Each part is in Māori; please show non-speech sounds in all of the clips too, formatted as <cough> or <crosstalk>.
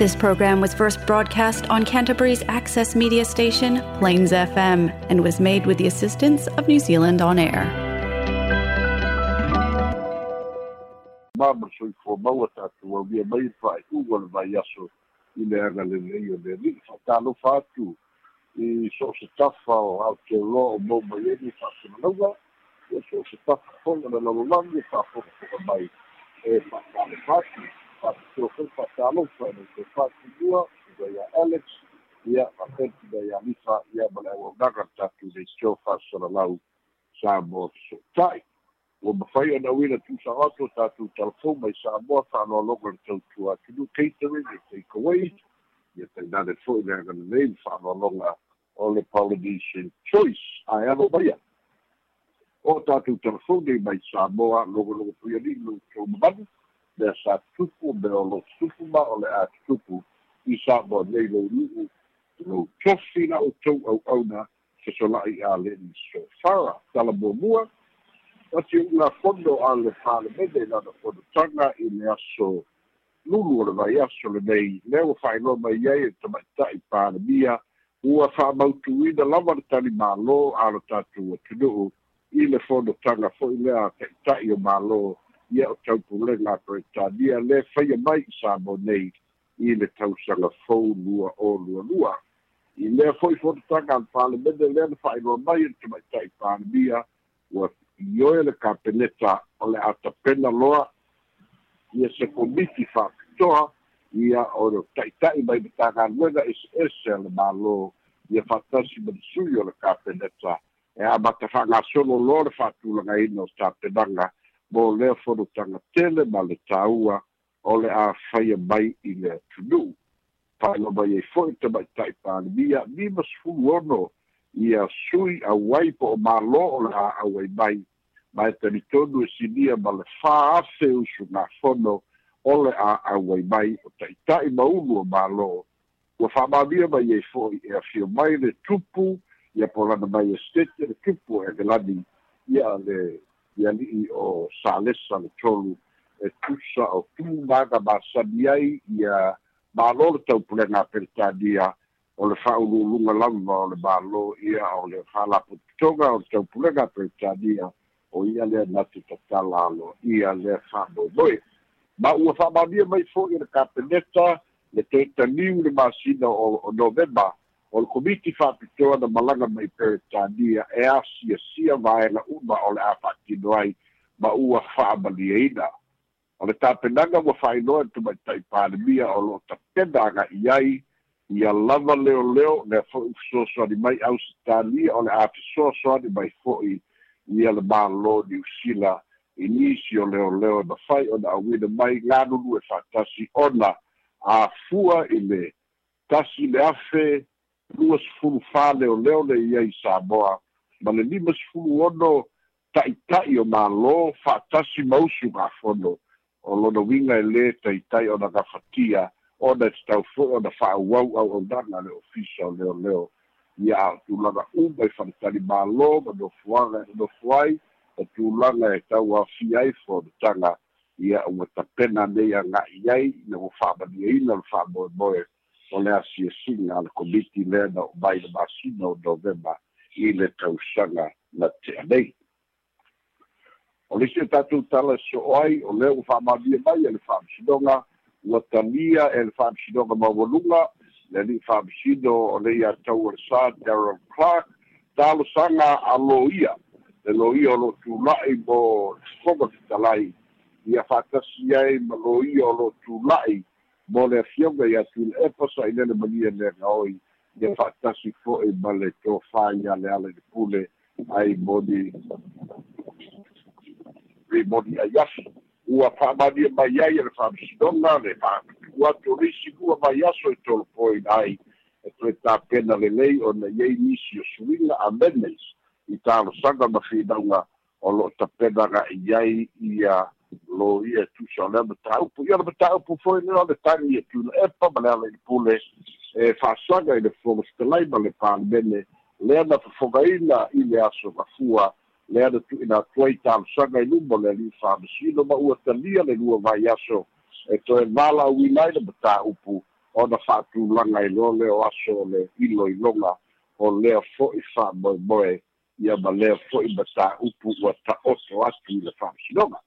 This program was first broadcast on Canterbury's access media station, Plains FM, and was made with the assistance of New Zealand On Air. so se tafa e Trofeu Fatalo, Francisco Fatima, Gaia Alex, ia Afet, Gaia Mifa, ia Balewa Dakarta, Kizei Chofa, Saralau, Samoa Sotai. Ua mawhai ana wina tūsa ato tātou telefon mai Samoa whanau logo na tautua tunu catering e take away. Ia tai nane fōi nea gana nei whanau longa o le Polynesian Choice. Ai ano maia. O tātou telefon mai Samoa logo logo pui ani tō mamanu. dessa tupu beolo supu maole a tupu i sa mo nei lou nu'u lou tofi na outou au'auna se sola'i a leni sofara talamuamua ati u'ula fono a le falemene lana fonotaga i le aso lulu o le vai aso lenei lea ua fa'ailoa mai ai e tama'ita'i palemia ua fa fa'amautuina lava le talimālō a lo tatou atunu'u i le fonotaga fo'i lea ta'ita'i o mālō ia o taupugai latou e talia le faia mai i sa mo nei i le tausaga fou lua o lualua i lea fo'i fototaga ale palemene lea le fa'ailoa mai le tamaita'i palemia ua ioe le kapeneta o le a tapena loa ia se komiti fa'apitoa ia o le ta'ita'i mai le tagaluega a le mālō ia fa'atasi ma le sui o le kapeneta e a mata fa'agasolo loa le fa'atulagaina o tapenaga mo lea fonotanga tele ma le tāua o le a faia mai i le atunuu paeloma iai fo'i tamaita'i palemia lima sefulu ono ia sui auai po o mālō o le a auai mai ma e talitonu e sinia ma le fā afe usu gafono o le a auai mai o ta'ita'i ma ulu o mālō ua fa'amālia mai iai fo'i e afio mai le tupu ia polana mai e stete le tupu e gelani ia le i ali'i o salesa le tolu e tusa o tu masani ai ia mālō le taupulega peletadia o le fa'aululuga lava o le mālō ia o le fa'alapototoga o le taupulega peletadia o ia lea natu tatala alo ia lea fa'amoemoe ma ua fa'amalia mai fo'i le kapeneta le toe le masina o novema E e o le komiti faapitoa na malaga mai peretania e asiasia vaelauma o le a faatino ai ma ua fa'amaliaina e o le tapenaga ua fa'ainoa tumaita'i palemia o lo'o tapena aga'i ai ia lava leoleo lea fo'i fesoasoani mai ausitalia o le a fesoasoani mai fo'i ia le mālō niusila i nisi o leoleo na fai ona auina mai galulu e fa'atasi ona afua i le tasi le afe lua sefulu faleoleo le iai samoa ma le lima sefulu ono ta'ita'i o mālō fa'atasi mausu gafono o lona uiga e lē taitai ona gafatia ona e tatau fo'i ona fa'auau auaunaga le ofisa o leoleo ia aotulaga uma i faletali mālō ma nofuaga e nofu ai e tulaga e tau afi ai fonotaga ia ua tapena nei aga'i ai ina ua fa'amaniaina le fa'amoemoe o le asiasiga a le komiti lea na o mai le masina o novema i le tausaga na teanei o lisi e tatou tala so ai o lea ua faamalia mai e le faamasinoga ua talia e le faamasinoga maualuga le ali'i faamasino o le ia tau o le sa daryl clark talosaga a loia le loia o loo tula'i mo foga kitalai ia faatasi ai ma loia o loo tula'i mo le afioga ia tu e tá poso aí lele magia lega oi ia fa'atasi fo'i ma le tofai a le ala i le pule ai moni i moni ai afi ua fa'amalia mai ai e le fa'amasinoga le fa'apiku atu lisi lua mai aso e tolopoi ai e toe tapena lelei ona iai nisi o suiga a menes i talosaga tá, ma finauga o lo'o tapena ga'i ai ia lo ia tusa o lea mataupu ia le mataupu foi lea le tagi e tula epa ma lea lai le pule e fa'asaga i le fogastalai ma le palemene lea na fofogaina i le aso mafua lea na tu'ina atu ai talosaga i luma o le ali'i fa'amasino ma ua talia le lua vai aso e toe valauina ai le mataupu ona fa'atulaga i lo le o aso o le iloiloga o lea fo'i fa'amoemoe ia ma lea fo'i mataupu ua ta'oto atu i le fa'amasinoga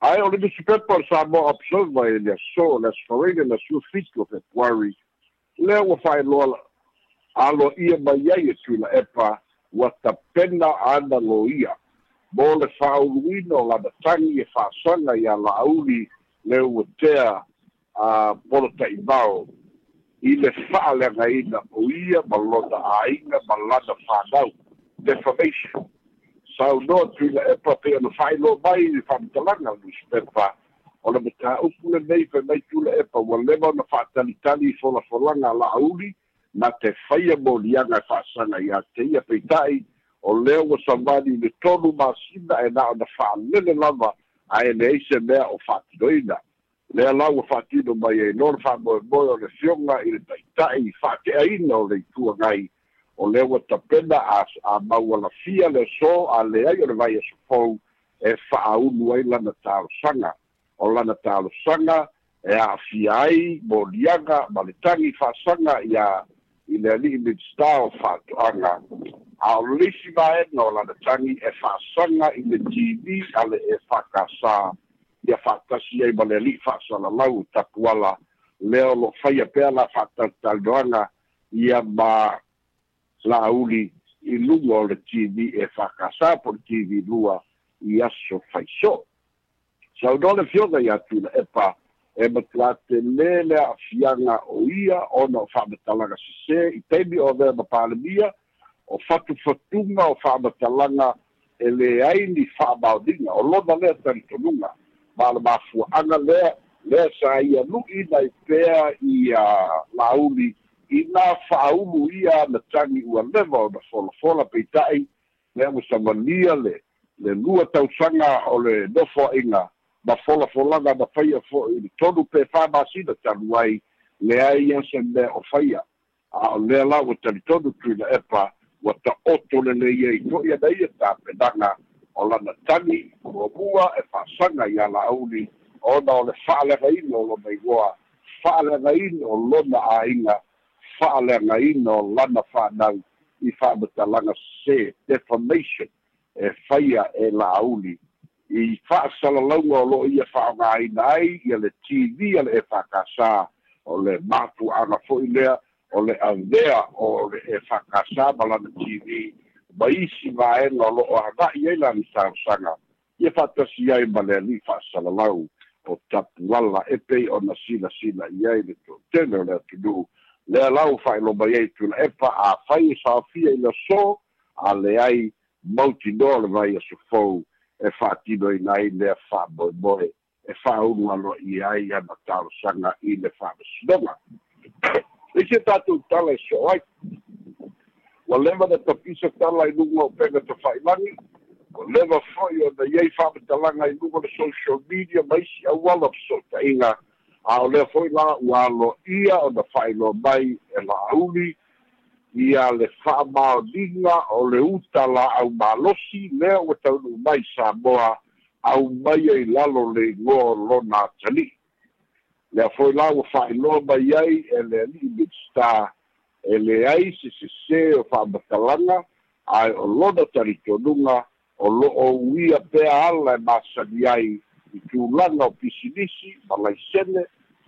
I already prepared for some more observed in the soul as for in a few feet of it worry. Leo fai lola alo ia mai ai tu la epa wa ta pena ana loia. Mo le whauluino la da tangi e whasanga i a la auli leo wa tea a polo ta imao. I le whaalenga ina o ia malona a inga malana whanau. Defamation. sau no tu la e pape no fai no mai ni fam talanga no spefa o le meta o pula nei pe mai tu la e pa wa le bona fa tali tali fo la fo langa la auli na te fai e mo lia na fa sanga ya te ia pe tai o le o sa mani ni tonu ma sina e na na fa le le lava a e le eise mea o fa tido ina le ala o fa tido mai e non fa mo e mo le fionga i le tai tai fa te aina o le tua ngai o lea ua tapena a maualafia le so a leai o le vai asofou e fa'aulu ai lana talosaga o lana talosaga e a'afia ai moliaga ma le tagi fa'asaga ia i le ali'i minista o fa'ato'aga a o leisi vaega o lana tagi e fa'asaga i le tv e a le e fakasā ia fa'atasi ai ma le ali'i fa'asalalau tapuala lea o loo faia pea la fa'atalotaloaga ia ma lauli i luga o le tv e fakasā po le tv lua i aso faiso saunole fioga iā tula epa e matuā telē le a'afiaga o ia ona o fa'amatalaga sesē i taimi o avea ma palemia o fatufatuga o fa'amatalaga e leai ni fa'amaoliga o lona lea talitonuga ma le mafua'aga lea lea sa ia lu'i nai pea ia lauli ina faaulu ia na tagi ua leva o na folafola peita'i le ua samania le le lua tausaga o le nofoaʻiga ma folafolaga na faia fo'i le tolu pe famasina talu ai leai ese mea o faia a o lea la ua talitonu tuina epa ua taoto leleia i to'i ana ia e tapenaga o lana tagi uamua e fa'asaga iā la'auli ona o le fa'alegaina o lona igoa fa'alegaina o lona āiga fa'aleagaina o lana fa'anau i fa'amatalaga se defamation e faia e la'auli i fa'asalalauga o lo'o ia fa'aogāina ai ia le tv a le e fa'akasā o le mafu'aga fo'i lea o le avea o le e fa'akasā ma lana tv ma isi vaega o lo'o aga'i ai lana tausaga ia fa'atasi ai ma le ali'i fa'asalalau o e pei ona silasila i ai le to'atele o le atunuu le alau fa'ailobai ai tulae fa'afai safia i le so a leai multi le vai asofou e fa'atinoina ai lea fa'amoemoe e fa'aulu alo'i ai ana talosaga i le fa'amasinoga E <coughs> se está tudo e so ai ua leva na tapisa tala i luga o pega tafa'ilagi o leva fo'i ona iai fa'amatalaga i luga le social media ma isi auala so inga a o lea fo'i la ua alo ia ona fa'ailoa mai e la'auli ia le fa'amaoliga o le uta la'au malosi lea ua taunu'u mai samoa au mai ai lalo le igoa lona tali'i lea fo'i la ua fa'ailoa mai ai e le ali'i midstar e leai sesesē o fa'amatalaga ae o lona talitonuga o lo'o uia pea ala e masani ai ikiulaga o pisinisi ma laisene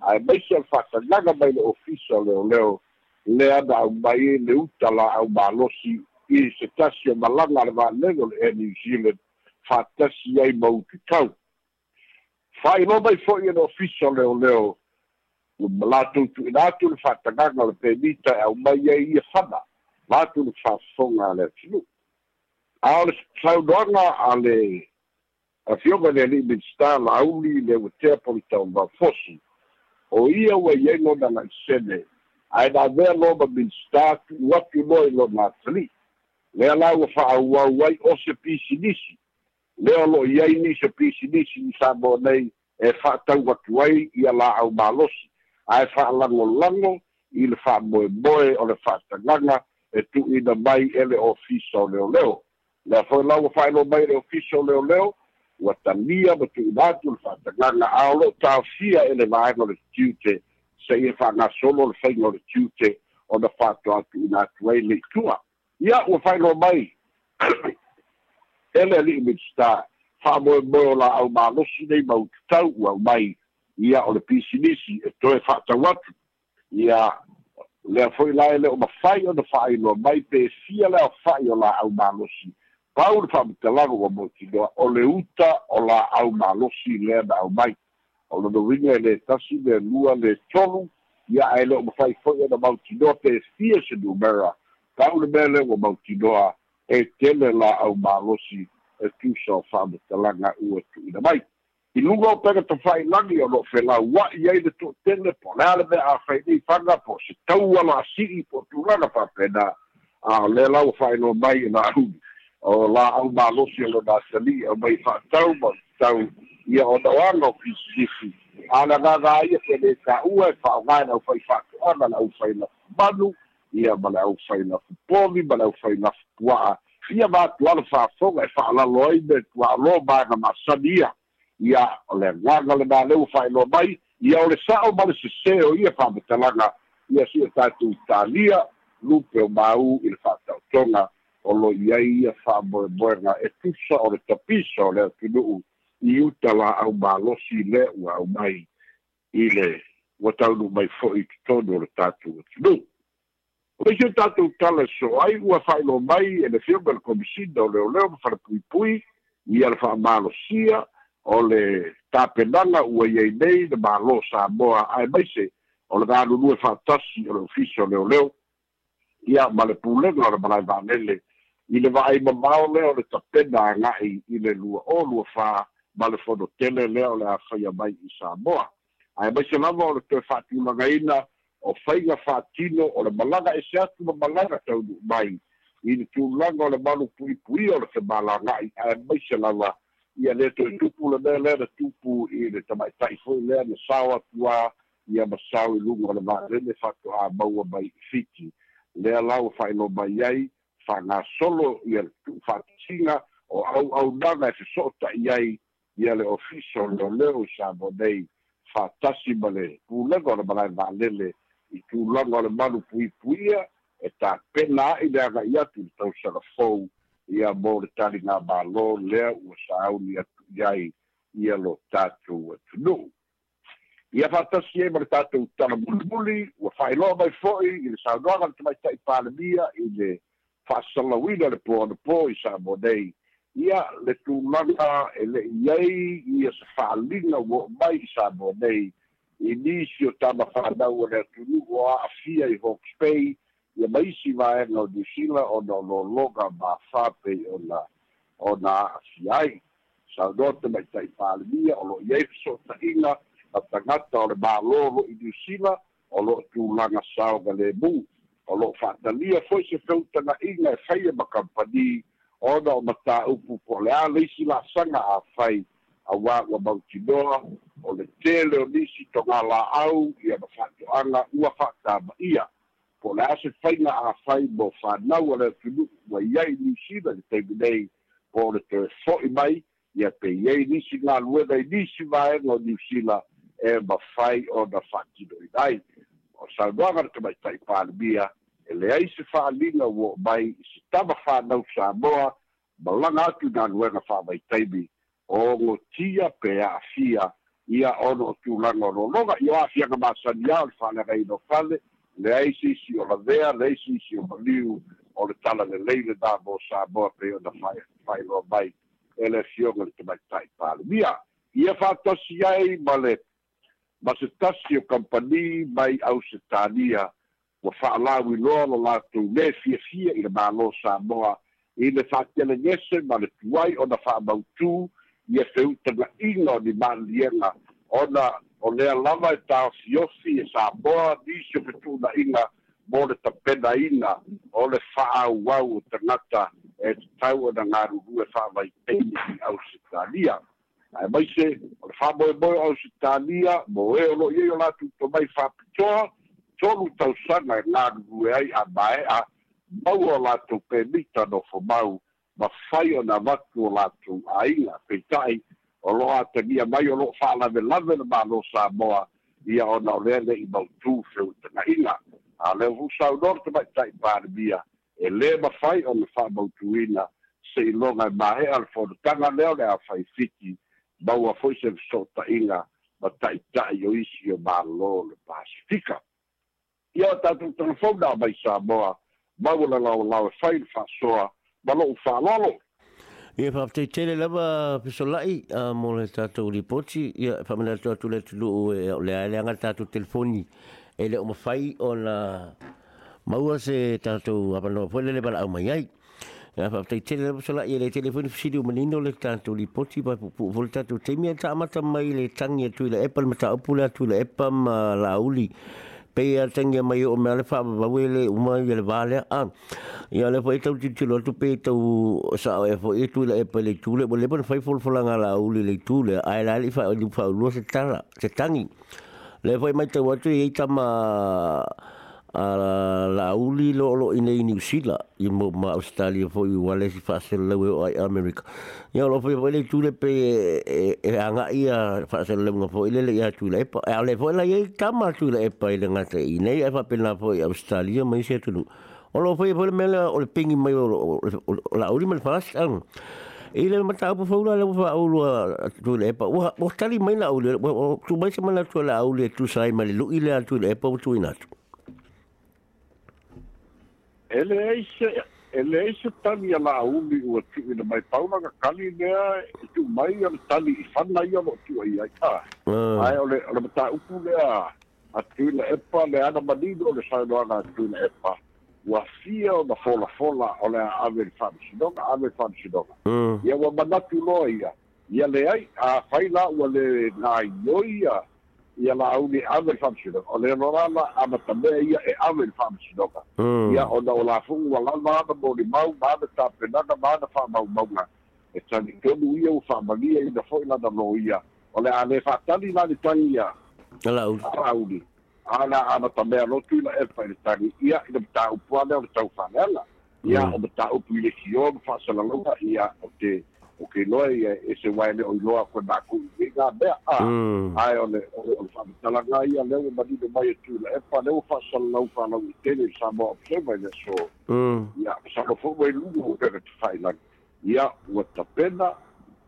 ae maisi ale fa'atagaga mai le ofisa leoleo le ana aumai le uta la aumālosi i se tasi o malaga a le valego le air new zealand fa'atasi ai ma utitau fa'ailoa mai fo'i e le ofisa leoleo latou tu'ina atu le fa'atagaga o le penita e aumai ai ia fana latou le fa'afofoga a le atinuu a o le saunoaga a le afiogane ali'i me tālauli le ua tea politauva fosi o ia ua iai lona la'isene ae na mea lo ma minista tu'u atu loa i lona atali'i lea la ua fa'auau ai o se pisinisi lea o lo'o iai ni se pisinisi i sa mo nei e fa'atau atu ai ia la'au malosi ae fa'alagolago i le fa'amoemoe o le fa'atagaga e tu'uina mai ele ofisa o leoleo lea foi la ua fa'ailo mai le ofisa o leoleo ua talia ma tu'ulatu le fa'atagaga aolo tafia e le vaega o le tiute se'ia fa'agasolo o le faiga o le tiute ona fa'atoatu'una atu ai le itua ia ua find mai e le ali'i minista fa'amoemoe o la'au malosi nei maututau ua mai ia o le pisinisi e toe fa'atau atu ia lea fo'i la e le o mafai ona fa'ailoa mai pefia le o la'au paul fa te lago wa moti do o le uta o la au ma lo si le da au mai o le winga e le tasi le lua le tolu ya ai lo mai fo ya da moti do te sia se du mera paul le bele wa moti do a e tele la au ma lo si e tu so fa te lago u e tu da mai i lunga o pega to fai langi o lo fe la wa i ai le to tele po le ale me a fai ni fanga po se tau ala a siri po tu lana fa pena a le lau fai no mai na ahuni o la au malosi lo na sali o mai fa'atau ma tau ia o noaga o kisisi alagaga ia kele tā'ua e fa'aogae lau fai fa'ato'ana la au faila manu ia ma le au faila fupomi ma le au faila fupua'a ia matuala fa'afoga e fa'alalo ai me tua'alo maega masani ia ia o le agaga le maleu fa'ailoa mai ia o le sa'o ma le seseo ia fa'amatalaga ia si'e tatou talia lupe o māū i le fa'ataotoga olo iai ia fa'aboeboega e tusa o le tapisa o le atunu'u i uta la'au malosi lea ua au mai i le ua taunu mai fo'i totonu o le tatou atunu'u o leisi o tatou tala so ai ua fa'ailo mai e le fioga le komisina o leoleo ma falapuipui ia le fa'amalosia o le tapenaga ua iai nei le mālō samoa ae maise o le galulue fa'atasi o le ofisa o leoleo ia ma le pulega o le malae va'alele i le va'ai mamao lea o le tapena aga'i i le lua o lua fā ma le fonotele lea o le afaia mai i samoa ae maise lava o le toe fa'atilagaina o faiga fa'atino o le malaga ese atu ma malaga taunu'u mai i le tulaga o le malu puipuia o le femalaga'i ae maise lava ia lē toe mm. tupu le mea lea na tupu i le tama'ita'i foi lea na sao atu ā ia ma sao i luga o le valele fa'ato'a maua mai i fiti lea lau fa'ailo mai ai solo fangasolo ia faatasiga o auaunaga e feso'ota'i ai ia le ofiso leoleo i sa mo nei faatasi ma le pulega o le malae valele i tulaga o le malu puipuia e tapena a'i le aga'i atu i le tausalafou ia mo le taligā mālō lea ua sauni atu i ai ia lo tatou atunu'u ia e ai ma le tatou tala mulimuli ua fa'ailoa mai fo'i i le saunoaga le tamaita'i palemia i le faasalauina le poanopo i sa nei ia le tumaga e le'i ai ia se fa'aliga ua o mai i sa nei i nisi o tamafanau o le atunu'u o a'afia i hawks bay ia maisi vaega o new zealand ona o lologa mafapei ona ona a'afia ai saunoa mai maita'i palemia o lo'i ai a le mālō lo'i o lo'o o lo fa da lia foi se feuta na inga fai e, e ma kampani o da o mata upu po le a leisi la sanga a fai a wā ua mautinoa o le tele o nisi to ngā la au i a mawhato anga ua whakta ma ia po se ase na a fai fa na a le tunu ua iai nisi na te teimu nei po le te fōi mai i a pe iai nisi ngā lueda i nisi mai ngā nisi la e mawhai o na whakino i dai o saunoaga le tamaitaʻi palemia e leai se fa'aliga ua mai i se tava fānau samoa malaga atu na aluega fa'amaitaimi o gotia pe a'afia ia ono o tulaga o lologa i o a'afiaga masania o le fa'aleagaino fale leai se isi o lavea leai se isi o valiu o le tala lelei le na mo samoa pei ona fa'ailoa mai e le fioga le tamaitaʻi palemia ia fa'atasi ai ma le ma se tasi o kampani mai au se tania wa whaalawi loa la latou le fia fia i le mālo Samoa i le whaatele ngese ma le tuai o na whaamautu i e feuta na ingo ni mālienga o na o lea lava e tā fiofi e Samoa nisio petu na inga mō le tapena ina o le whaau wau o tangata e tau o na ngāru rue whaamai teini au se tania ae maise ole faamoemoe o ausitania mo ē e o loo iai o latu to mai faapitoa tolu tausaga e galugue ai a maeʻa maua o latou pemita nofo mau ma fai ona vatu o latou aiga peitaʻi o loo atagia mai o loo faalavelave le malo samoa ia ona o lea leʻi mautū feuitagaʻiga a le fuusaunoa le tamaʻitaʻi palemia e lē ma fai ona faamautūina seʻiloga e maeʻa le fonotaga lea o le e a faifiki maua foi se fesootaʻiga ma taʻitaʻi o isi o malō le pasifika ia o tatou telefona e a mai samoa mau o lalaolao e fai le faasoa ma loʻu faalolo ia faafetaitele lava pesolaʻi a mo le tatou lipoti ia e faamanatu atu le tuluu e aʻoleae leaga le tatou telefoni e leʻu mafai ona maua se tatou apanoa foi lele valaau mai ai fa te tele so la ye le telefone fisi di menino le tanto li poti ba pu volta tu te mi ta mata mai le tangi tu le apple mata opula tu le apple la uli pe ya tangi mai o me le fa ba we le uma ye le vale a ya le foi e tu tu lo tu pe tu sa e foi e tu le apple tu le bole bon fai fol folanga la uli le tu le ai la li fa o di fa lo se tala se tangi le foi e mai te watu ye tama ala ah, lauli lo lo ine ni usila i mo ma Australia fo i wale si fase lewe ai America ya lo fo wale tule pe e, e, e anga ia fasel lewe nga fo ile le ia tule e, e ale fo la ye kama tule e pa ile ngata ine e fa pe na fo Australia mai se tulu o lo fo wale mele o le pingi mai o la uri mal fas ang i le mata fo faula le fa aulu tu le pa o tali mai la aulu tu mai se mala tu la aulu tu sai mai lu ile tu le pa tu ina tu ele é e isso ele é e isso tali ala aumi ua tu'i na mai paunaga kali lea e tu'u mai ale tali i fana ia lo'o tu'ai ai tā ae ah. ole ole matā'upu lea atuina epa le ana pa, o le saeloaga atuina epa ua fia ona folafola o le aave le fa'amasinoga ave le fa'amasinoga hmm. ia ua manatu loa ia ia leai afai la ua le naioi ia يلعوني عمل فامشدوك ولين رالا أما تبعي عمل فامشدوك يا أنا آه. ولافون ولا ما أنا مولي ماو ما أنا تابنا ما أنا فامو مولا إتاني كنو إيا وفاماليا إذا فوئنا نلويا ولين علي فاتاني لاني تانيا ألاوني أنا أنا تبعي لوتو إلا إفا إتاني إيا إذا بتاعوا بوانا وتوفانيلا إيا بتاعوا آه. بيليسيون فاسلالوها إيا أوتي o ke loa ia e se wai le o loa koe māku i ngā mea a mm. ai o le whamitalaga ia leo manido mai e tūla e wha leo whasalau whalau i tele sa mo observa i so ia sano fo mai lungu o pere te whai lang ia ua tapena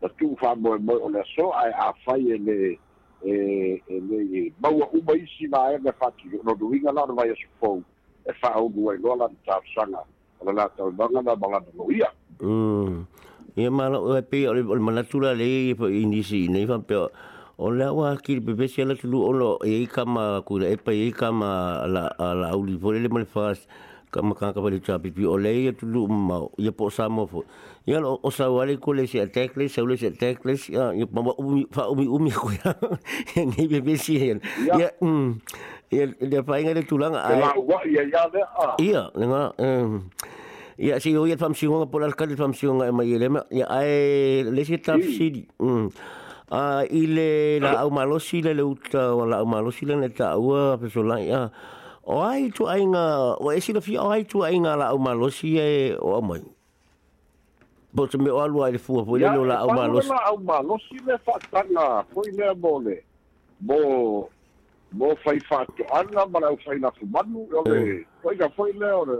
na tū wha moe moe o le ae eh, eh, eh, ai a whai e le e le maua uma isi na e le whati no duinga lana vai e sufou e wha au nuai loa lan tāpsanga o le lātau nanga na malana mm. loia ia mala o pe o le mala tula le po inisi nei fa pe o le wa ki pe pe se la tulu o lo e kama ku le pe e kama la la u li vole le mal fast kama kan ka vale chapi pi o le ia tulu ma ia po sa mo fo ia lo o sa wale ko le se attack le se le se attack le ia ia pa umi fa umi umi ko ia ngai pe pe si ia ia ia le pa inga le tulanga ai ia ia le ia nga ia mm. si o ia famsiunga pola kali famsiunga e mai lema ia ai lesi tafsiri mm a ile la au malosi eh, le uta wala au malosi le ne taua pe so lai a o ai tu ai nga o esi lo fi o ai tu ai nga la au malosi e o mai bo te me o alu ai le fua po le la au malosi la au malosi le fa tanga po le mole bo bo fai fa ana mala fai na fumanu o le foi ga foi le o le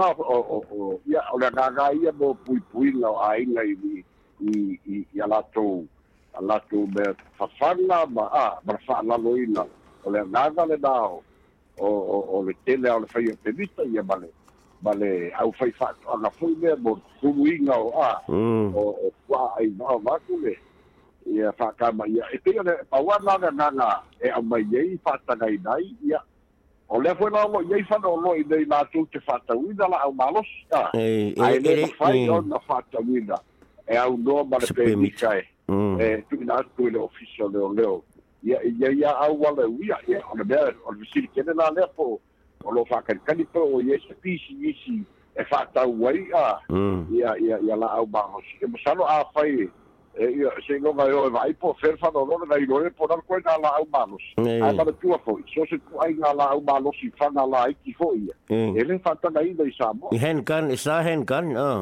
nga o o ia o le pui pui nga aina ini i i i ia latou a latou me fafanga ma a ma fa'alaloina o le gaga le nao o o o le tele o le faia pelita bale, ma le ma le au fai fa'ato'aga foi lea mo tuluiga o a mm. o o kua'a ainao maku le ia fa'akamaia e peia le pauana le gaga e aumai ai fa'atagaina ai ia o lea foi lao lo'i ai fanaoloi nei latou te fa'atauina laau malosi a ae lē mafai ona fa'atauina e aunoa ma le pemika e e tu'ina atu i le ofisa leoleo ia ia ia au aleuia ia o le mea o eh, eh, eh, mm. le fasilikele la lea po o loo fa'akalikali pe o iai se pisi isi e fa'atau ai mm. a ia ia ia la malosi e masalo afai e ia se no ga o vai po fer fa no no dai lore po dar ko na ma tu so se tu ai na la au malos i fa na la i ki fo ia ele fa ta na i dai samo hen kan sa hen kan ah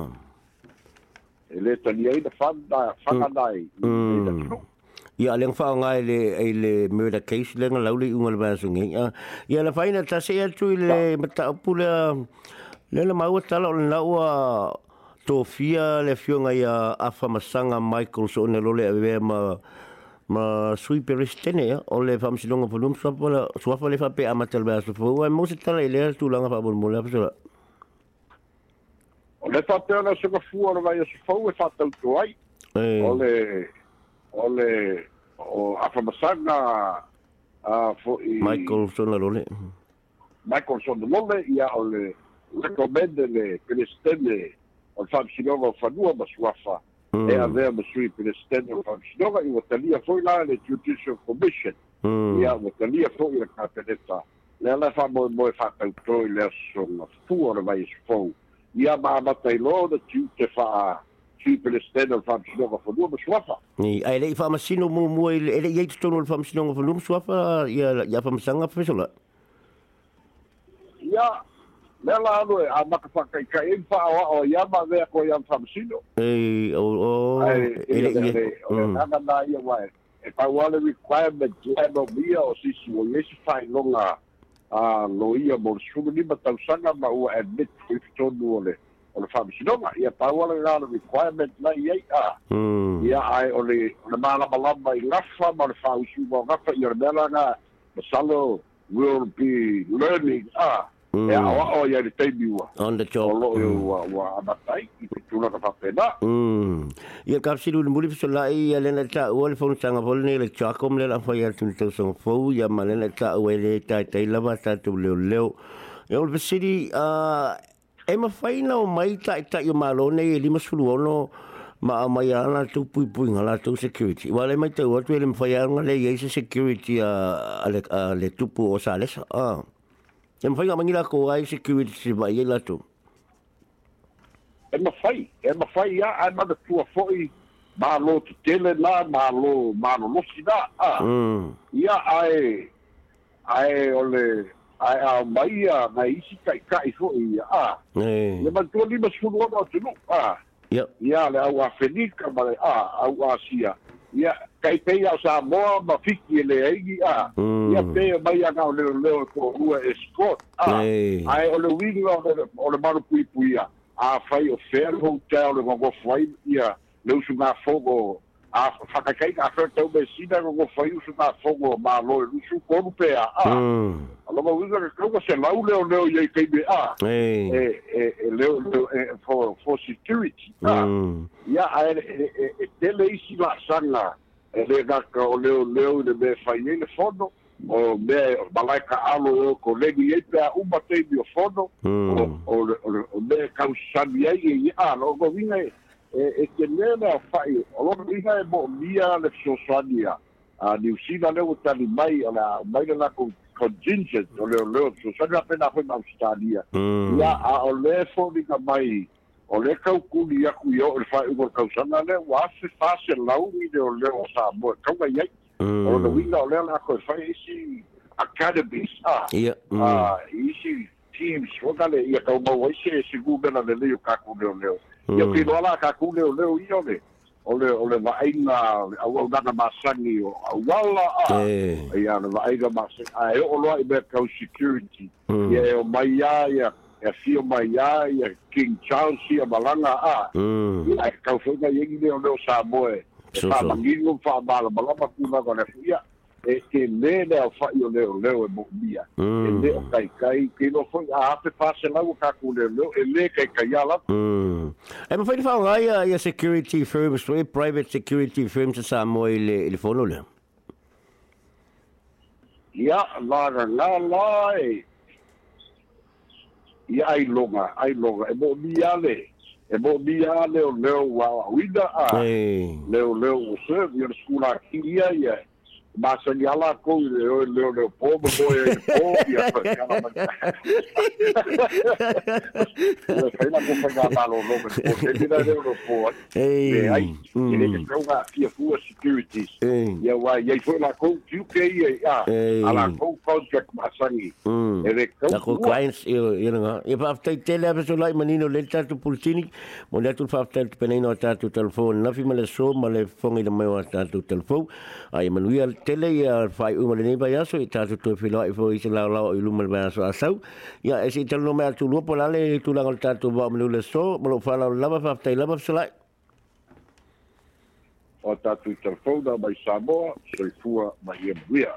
ele tani da fa ia leng fa nga ile ile murder case leng lauli ungal ba sungi ia la faina ta se atu ile mata pula le la mau tala Sofia le fionga ia afamasanga Michael so lole ave ma ma sui peristene o le volume. volum swapala swapala fa pe amatel ba so fo mo se tala ile tu langa fa bol mo la fa o le fa pe ona so ka fu ona vai so fo e fa tau tu ai o le o le o a fo i Michael so ona lole Michael so ona lole ia o le recommende le peristene الفامشيلوغا وفانوة مسوافة e avea masui presidente o faamsinoga i standard fo'i la le judicial commission mm. ia uatalia fo'i le kapeneta lea la fa'amoemoe fa'atautoe i le asosoga fua o le vai esofou ia mamata i lo na tiute fa'a ae le'i fa'amasino muamua e le'i ai totonu o le fa'amasinoga fanua masuafa ia ia fa'amasaga le la alo e anaka fakaikai i fa'aoa'o ai ama mea ko i ei oo aga na ia uae e paua le requirement lae maumia a loia mo le susulima tausaga ma ua admit i fetonu o le o le fa'amasinoga ia paua le gale requirement lai ai a mm. ia ae o le o le i ma le i o le masalo will be learning a mm. e a wa o ya te mi wa on the job lo e mm. wa wa abatai ki tu na fa pena mm ye ka si lu muli so la i ale na ta wol fon sanga vol ne le cha kom le la fa ya tu te so fo ya ma le na ta we le ta te la va ta tu le le e ol be siri a e ma fa ina o mai ta ta yo ma lo ne li ma su lu no ma ma ya na tu pui pui ngala tu security wa le mai te wa tu e le mfa ya ngale ye security a le tupu o sales ah Yang fai ngamangi lah kau ai security si bayi lah tu. Emma fai, emma fai ya, emma tu tua fai malu tu tele na malu malu mesti dah. Ya ai ai oleh ai al bayi na isi kai kai fai ya. Eh. Emma tu lima sepuluh orang tu nuk ah. Ya. Ya le awak fenik kembali ah awak siap. ia kai pei au sa moa ma fiki ele ai a mm. ia pe mai ana o leo leo ko ua e sport a ai o le wingi o le maru pui pui a a fai o fer hotel le gongo fai ia le usu ngā fogo a whakakai ngā whai tau me sina gongo fai usu ngā fogo ma loe usu konu pe a mm. a a lama winga ka kauka se lau leo leo iei kei me a e leo leo e for security a mm. ia a saga e le gaka o leoleo i le mea mm. ah, fai ai le fono o mea malai kaalo e o kolegi ai pe a uma teimi o fono o mea kausani ai e ia lo goviga e tenē lea fa'i o logoiga e mo'omia le fesoasoania a niusila lea ua tali mai o le aumai le lakou contingent o leoleo fesoasoania apena foi ma australia ia mm. a o lē foliga mai o le kaukuli aku i o le faeuga le kausaga lea ua afe faselaumi le o leo sa moe kauga i ai o le uiga o lea lako e fai isi academies a mm. isi teams oga le ia kaumau ai se sigumela lelei o kakuleoleo ia kiloa la kakuleoleo ia ole ole ole va ainga au au dana masangi o au wala a ia le ah. va ainga masangi a o loa i me kau security ia e o mai ia e fia mai ia ia King Charles ia malanga a ia kau whenga iengi leo leo Samoe e whamangingi o whamala malama kuna kone fia e te le leo whai o leo o e mokmia e le o kai kai ke no whai a o pase lau kaku leo leo e le kai kai ala e ma whaini whaongai ia security firms private security firms Samoe le whono leo ia la la la la e i ailoga ailoga e moʻomia ale e moʻomia leo leo auauina a leoleo o sevi o le sukula akili ai ai Maar zo'n jalla koe, de pomme gooi je pomme. Hey. Mm. Vier voer securities. Ja, keer voor securities. e UK, ja. Ala koe, e masangi. Dat koe kleins, ja. Je hebt tijd tellen hebben zo lang, maar niet nog dat de politie. Maar dat doet vijf tijd penijn uit dat telefoon. Nafi maar zo, maar le vong in de mail uit dat telefoon. Ah, je manueel tele ia fai uma le nei bai aso i tatu tu filo i foi se lau lau i luma le aso asau ia e se talo no mea tu lua po lale tu lango le tatu ba mele ule so mo lo fa lau lava fa ftai lava fsalai o tatu i telefona mai Samoa soifua mai emuia